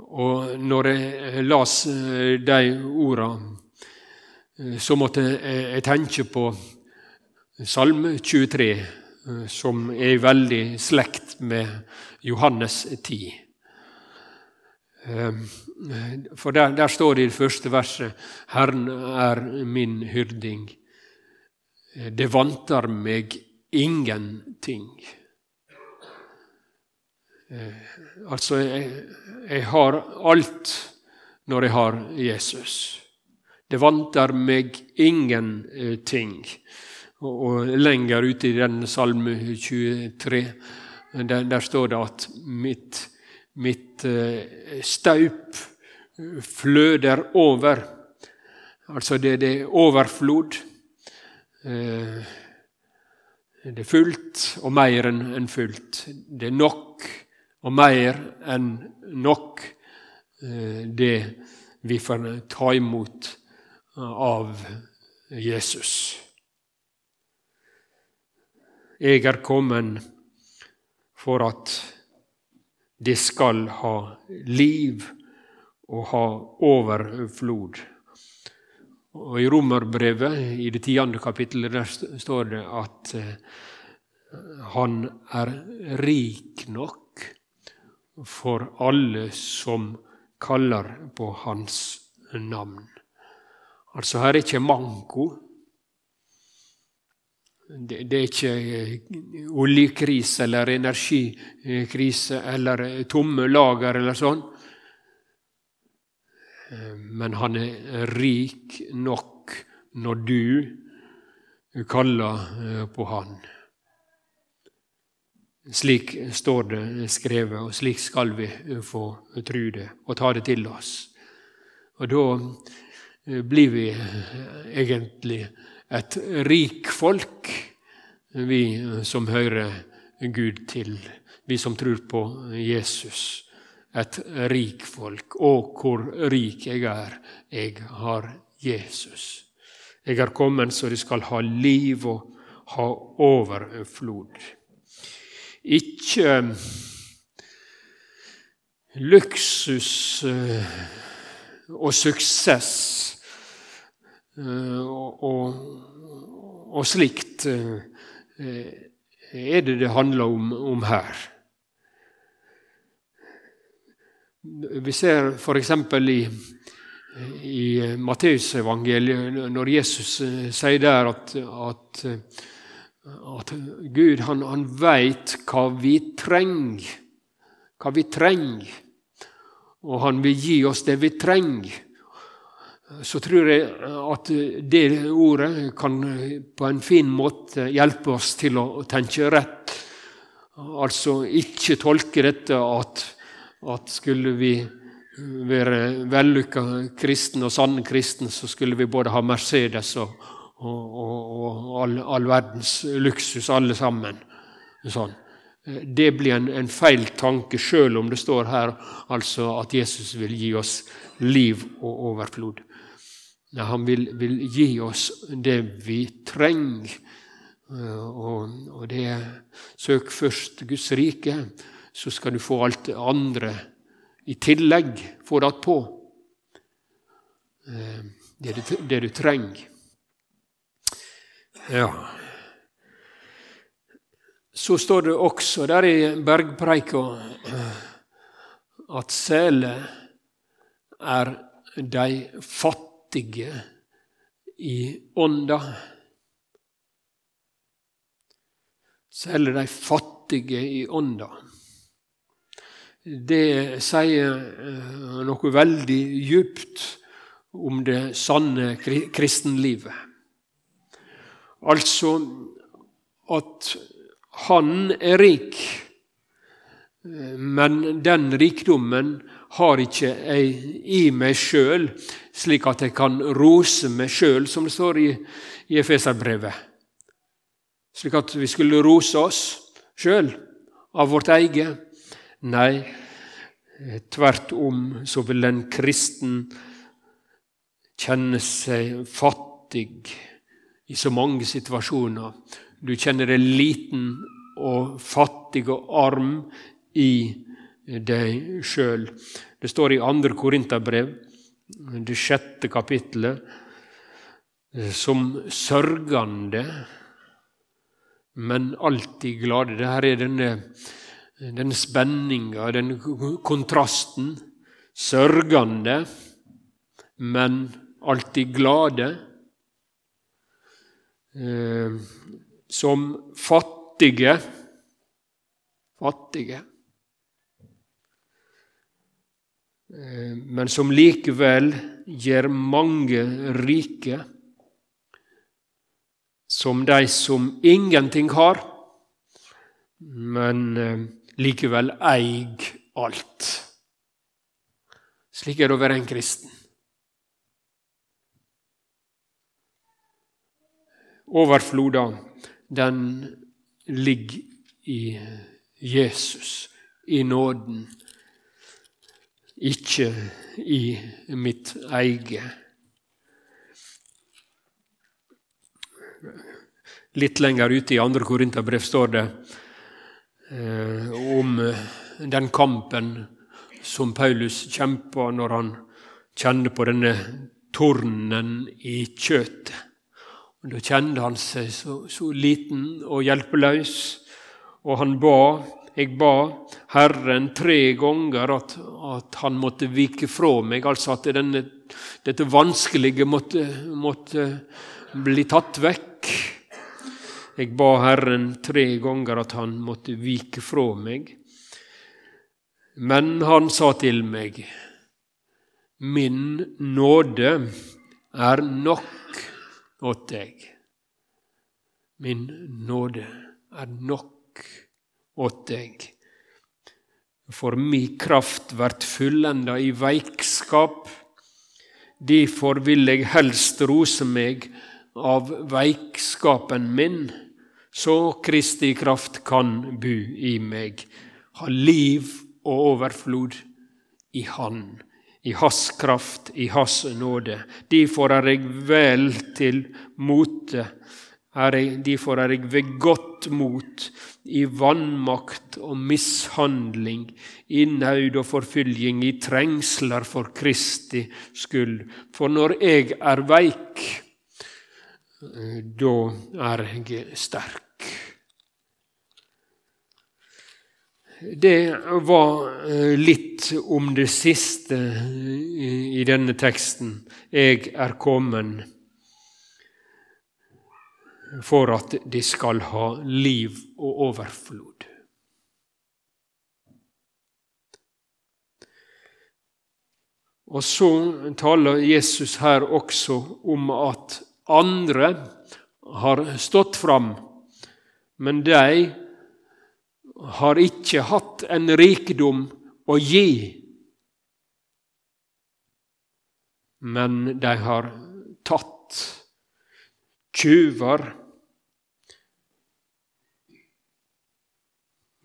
Og når jeg las de orda, så måtte jeg tenke på Salme 23, som er veldig slekt med Johannes 10. For der, der, står det i det første verset 'Herren er min hyrding'. Det vantar meg ingenting. Eh, altså, jeg, jeg, har alt når jeg har Jesus. Det vanter meg ingenting. Og, og lenger ute i den salme 23, der, der står det at mitt, mitt staup fløder over. Altså, det, det er overflod. Det er fullt og mer enn fullt. Det er nok og mer enn nok eh, det vi får ta imot av Jesus. Jeg er kommet for at de skal ha liv og ha overflod. Og I Romerbrevet, i det tiende kapittelet, der står det at eh, han er rik nok for alle som kaller på hans navn. Altså, her er ikke manko. Det, det er ikke eh, oljekrise eller energikrise eller tomme lager eller sånn. Eh, men han er rik nok når du kaller eh, på han. Slik står det skrevet, og slik skal vi eh, få tru det og ta det til oss. Og da blir vi egentlig et rik folk, vi som hører Gud til, vi som tror på Jesus et rik folk. Å, hvor rik jeg er. Jeg har Jesus. Jeg er kommet så de skal ha liv og ha overflod. Ikke luksus eh, og suksess eh, og, og, og slikt eh, er det det handler om, om her. Vi ser f.eks. i, i Matteusevangeliet, når Jesus eh, sier der at, at, at Gud han, han veit hva vi trenger. Hva vi trenger. Og han vil gi oss det vi trenger. Så tror jeg at det ordet kan på en fin måte hjelpe oss til å tenke rett. Altså ikke tolke dette at at skulle vi være vellykka kristne og sanne kristne, så skulle vi både ha Mercedes og, og, og, og all, all, verdens luksus, alle sammen. Sånn. Det blir en, en, feil tanke, sjøl om det står her altså at Jesus vil gi oss liv og overflod. Nei, han vil, vil, gi oss det vi trenger. Og, og det Søk først Guds rike så skal du få alt det andre i tillegg. Få det attpå. Eh, det, det du trenger. Ja. Så står det også der i bergpreika at sele er de fattige i ånda. Sele de fattige i ånda det sier eh, noe veldig djupt om det sanne kristenlivet. Altså at han er rik, men den rikdommen har ikke jeg i meg sjøl, slik at jeg kan rose meg sjøl, som det står i, i Efeserbrevet. Slik at vi skulle rose oss sjøl av vårt eget. Nei, tvert om så vil en kristen kjenne seg fattig i så mange situasjoner. Du kjenner deg liten og fattig og arm i deg sjøl. Det står i andre Korinterbrev, det sjette kapittelet, som sørgende, men alltid glade. Det her er denne, denne spenninga, denne kontrasten. Sørgende, men alltid glade. Eh, som fattige fattige. Eh, men som likevel gjør mange rike, som de som ingenting har, men eh, likevel eier alt. Slik er det å være en kristen. Overfloda, den ligger i Jesus, i nåden, ikke i mitt eget. Litt lenger ute i andre Korinterbrev står det eh, om den kampen som Paulus kjempa når han kjenner på denne tornen i kjøttet. Og Da kjente han seg så, så liten og hjelpeløs. Og han ba, jeg ba Herren tre ganger at, at han måtte vike fra meg, altså at denne, dette vanskelige måtte, måtte bli tatt vekk. Jeg ba Herren tre ganger at han måtte vike fra meg. Men han sa til meg, Min nåde er nok åt deg. Min nåde er nok åt deg. For mi kraft vert fullenda i veikskap. Difor vil eg helst rose meg av veikskapen min, så Kristi kraft kan bu i meg, ha liv og overflod i Han, i Hans kraft, i Hans nåde. Derfor er jeg vel til mote er jeg, derfor er jeg ved godt mot i vannmakt og mishandling, i naud og forfølging, i trengsler for Kristi skyld. For når jeg er veik, da er jeg sterk. Det var eh, litt om det siste i denne teksten. Jeg er kommet for at de skal ha liv og overflod. Og så taler Jesus her også om at andre har stått fram, men de har ikke hatt en rikdom å gi. Men de har tatt tyver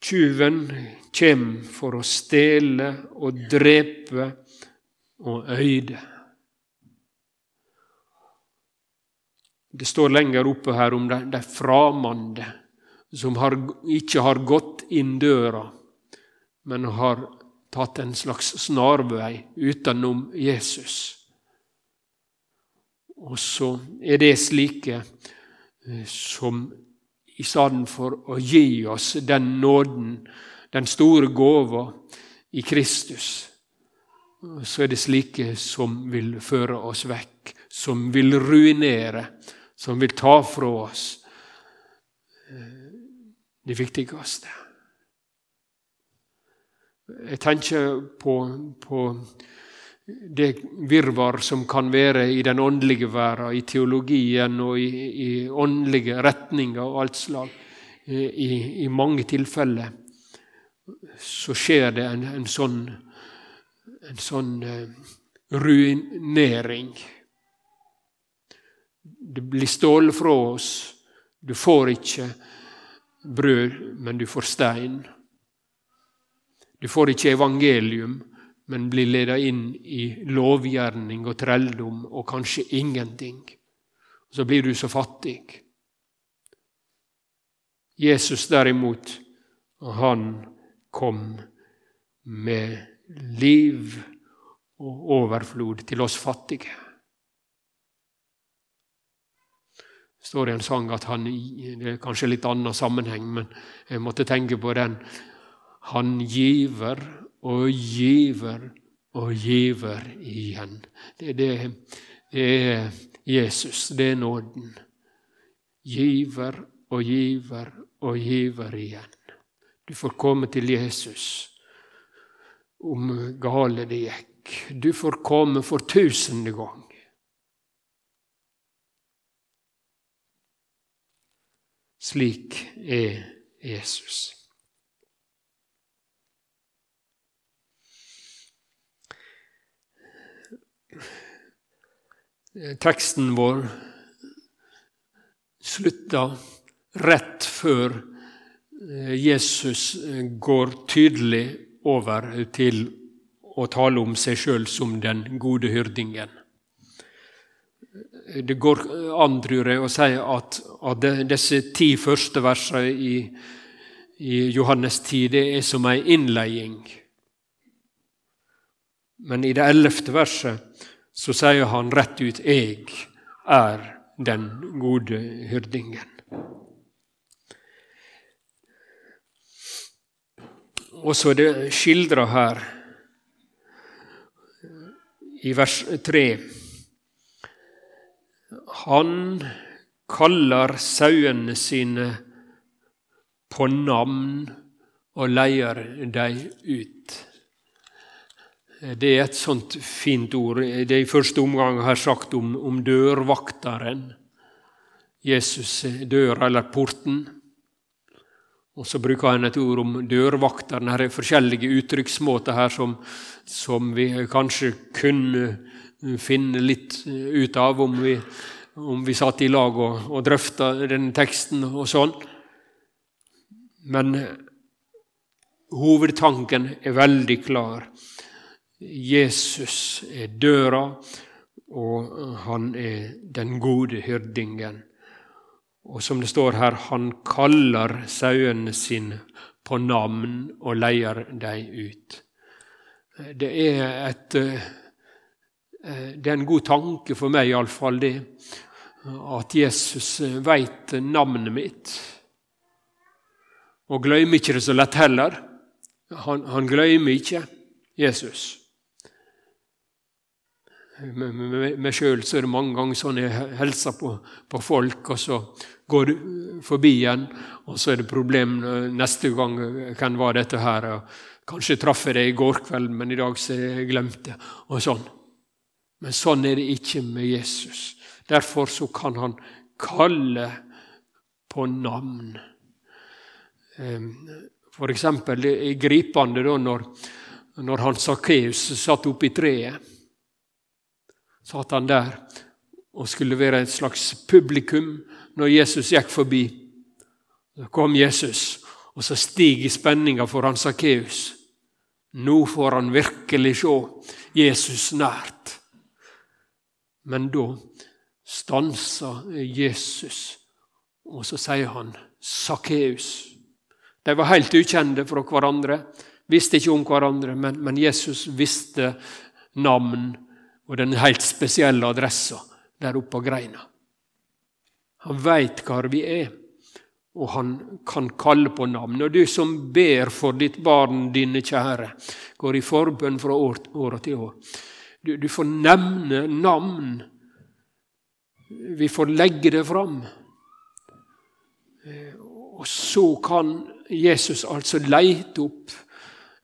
Tyven kjem for å stele og drepe og øyde. Det står lenger oppe her om de, de framande som har, ikke har gått inn døra, men har tatt en slags snarvei utenom Jesus. Og så er det slike eh, som i stedet for å gi oss den nåden, den store gåva i Kristus, så er det slike som vil føre oss vekk, som vil ruinere, som vil ta fra oss det viktigste. Jeg tenker på, på det virvar som kan være i den åndelige verden, i teologien og i, i åndelige retninger og alt slag. I, I, mange tilfeller så skjer det en, en sånn, en sånn uh, ruinering. Det blir stålet fra oss. Du får ikke brød, men du får stein. Du får ikke evangelium, men blir ledet inn i lovgjerning og trelldom og kanskje ingenting. Så blir du så fattig. Jesus derimot, han kom med liv og overflod til oss fattige. Det står i en sang at han Det er kanskje litt annen sammenheng, men jeg måtte tenke på den. Han giver og giver og giver igjen. Det, det, det er Jesus, det er nåden. Giver og giver og giver igjen. Du får komme til Jesus om gale det gikk. Du får komme for tusende gang. Slik er Jesus. Teksten vår slutta rett før eh, Jesus eh, går tydelig over til å tale om seg sjøl som den gode hyrdingen. Det går an, tror jeg, å si at, at disse ti første versene i, i Johannes 10 det er som ei innledning. Men i det ellevte verset så sier han rett ut 'Jeg er den gode hyrdingen'. Og så er det skildra her i vers 3. Han kaller sauene sine på navn og leier dem ut. Det er et sånt fint ord. Det er i første omgang her sagt om, om dørvakteren. Jesus døra eller porten. Og så bruker han et ord om dørvakteren. Her er forskjellige uttrykksmåter her som, som vi kanskje kunne finne litt ut av om vi, om vi satt i lag og, og drøfta denne teksten og sånn. Men hovedtanken er veldig klar. Jesus er døra, og han er den gode hyrdingen. Og som det står her, han kaller sauene sine på navn og leier dem ut. Det er, et, eh, det er en god tanke for meg, iallfall, det. At Jesus veit navnet mitt. Og gløymer ikke det så lett heller. Han, han gløymer ikke Jesus. Meg sjøl er det mange ganger sånn jeg hilser på, på, folk, og så går du forbi igjen, og så er det problem neste gang. Hvem var dette her? Kanskje traff jeg deg i går kveld, men i dag så jeg glemte det. Og sånn. Men sånn er det ikke med Jesus. Derfor så kan han kalle på navn. F.eks. for eksempel, det er gripende da når, når han Sakkeus satt oppe i treet satt han der og skulle være et slags publikum når Jesus gikk forbi. Så kom Jesus, og så stiger spenninga foran Sakkeus. Nå får han virkelig se Jesus nært. Men da stanser Jesus, og så sier han Sakkeus. De var helt ukjente fra hverandre, visste ikke om hverandre, men, men Jesus visste navn og den helt spesielle adressa der oppe på greina. Han veit hvor vi er, og han kan kalle på navn. Og du som ber for ditt barn, dine kjære, går i forbønn fra år, år til år. Du, du, får nevne navn. Vi får legge det fram. Og så kan Jesus altså leite opp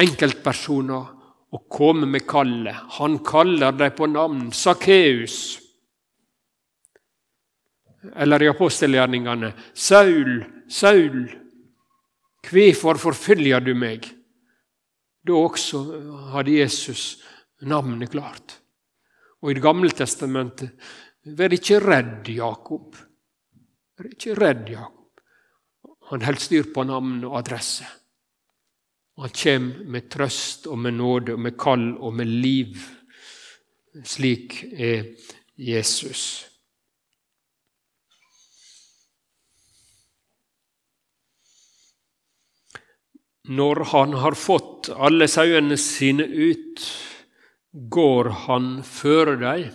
enkeltpersoner og komme med kallet. Han kaller dem på navn. Sakkeus. Eller i apostelgjerningene. Saul, Saul, hvorfor forfølger du meg? Da også hadde Jesus navnet klart. Og i Det gamle testamentet Vær ikke redd, Jakob. Vær ikke redd, Jakob. Han holdt styr på navn og adresse. Han kommer med trøst og med nåde og med kall og med liv. Slik er Jesus. Når han har fått alle sauene sine ut, går han føre dei,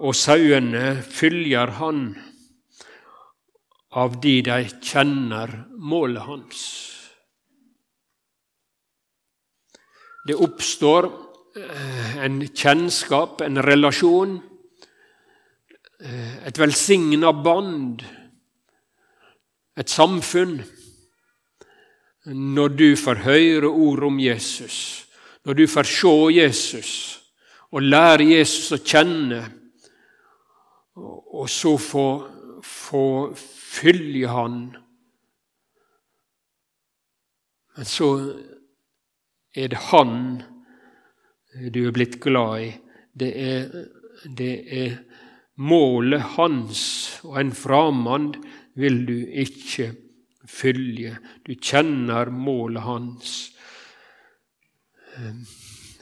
og sauene følger han av de de kjenner målet hans. Det oppstår eh, en kjennskap, en relasjon, eh, et velsigna band, et samfunn når du får høre ord om Jesus, når du får se Jesus og lære Jesus å kjenne, og så få, få følge Han. Men så er det Han du er blitt glad i. Det er, det er målet hans, og en framand vil du ikke følge. Du kjenner målet hans. Ehm,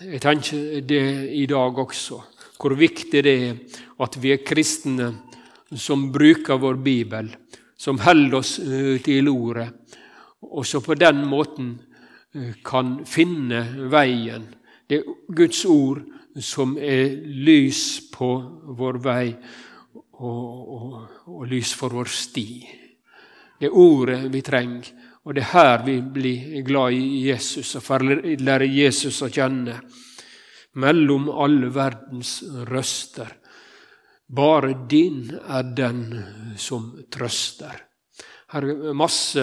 jeg tenker det i dag også, hvor viktig det er at vi er kristne som bruker vår bibel, som holder oss eh, til ordet, og som på den måten eh, kan finne veien. Det er Guds ord som er lys på vår vei og, og, og lys for vår sti. Det er ordet vi trenger, og det er her vi blir glad i Jesus og lærer Jesus å kjenne. Mellom alle verdens røster. Bare din er den som trøster. Her er masse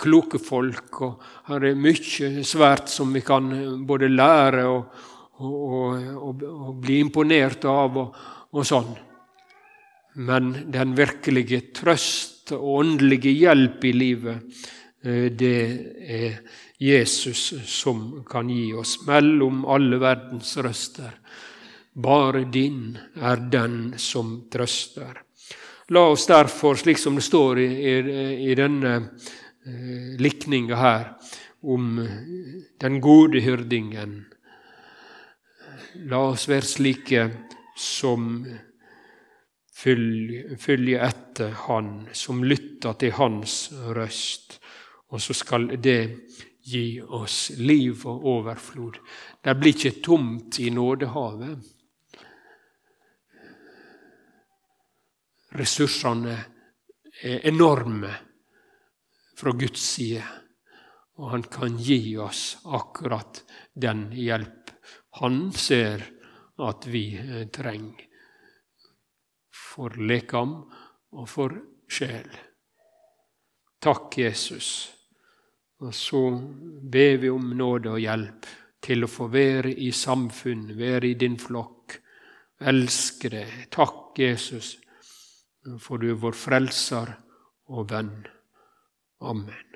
kloke folk, og her er mye svært som vi kan både lære og, og, og, og bli imponert av, og, sånn. Men den virkelige trøst og åndelige hjelp i livet, eh, det er Jesus som kan gi oss mellom alle verdens røster. Bare din er den som trøster. La oss derfor, slik som det står i, i, i denne eh, likninga her, om den gode hyrdingen La oss være slike som følger etter Han, som lytter til Hans røst. Og så skal det gi oss liv og overflod. Det blir ikke tomt i nådehavet. Ressursene er enorme fra Guds side, og han kan gi oss akkurat den hjelp han ser at vi trenger for lekam og for sjel. Takk, Jesus. Og så ber vi om nåde og hjelp til å få være i samfunn, være i din flokk, elske deg. Takk, Jesus, for du er vår frelser og venn. Amen.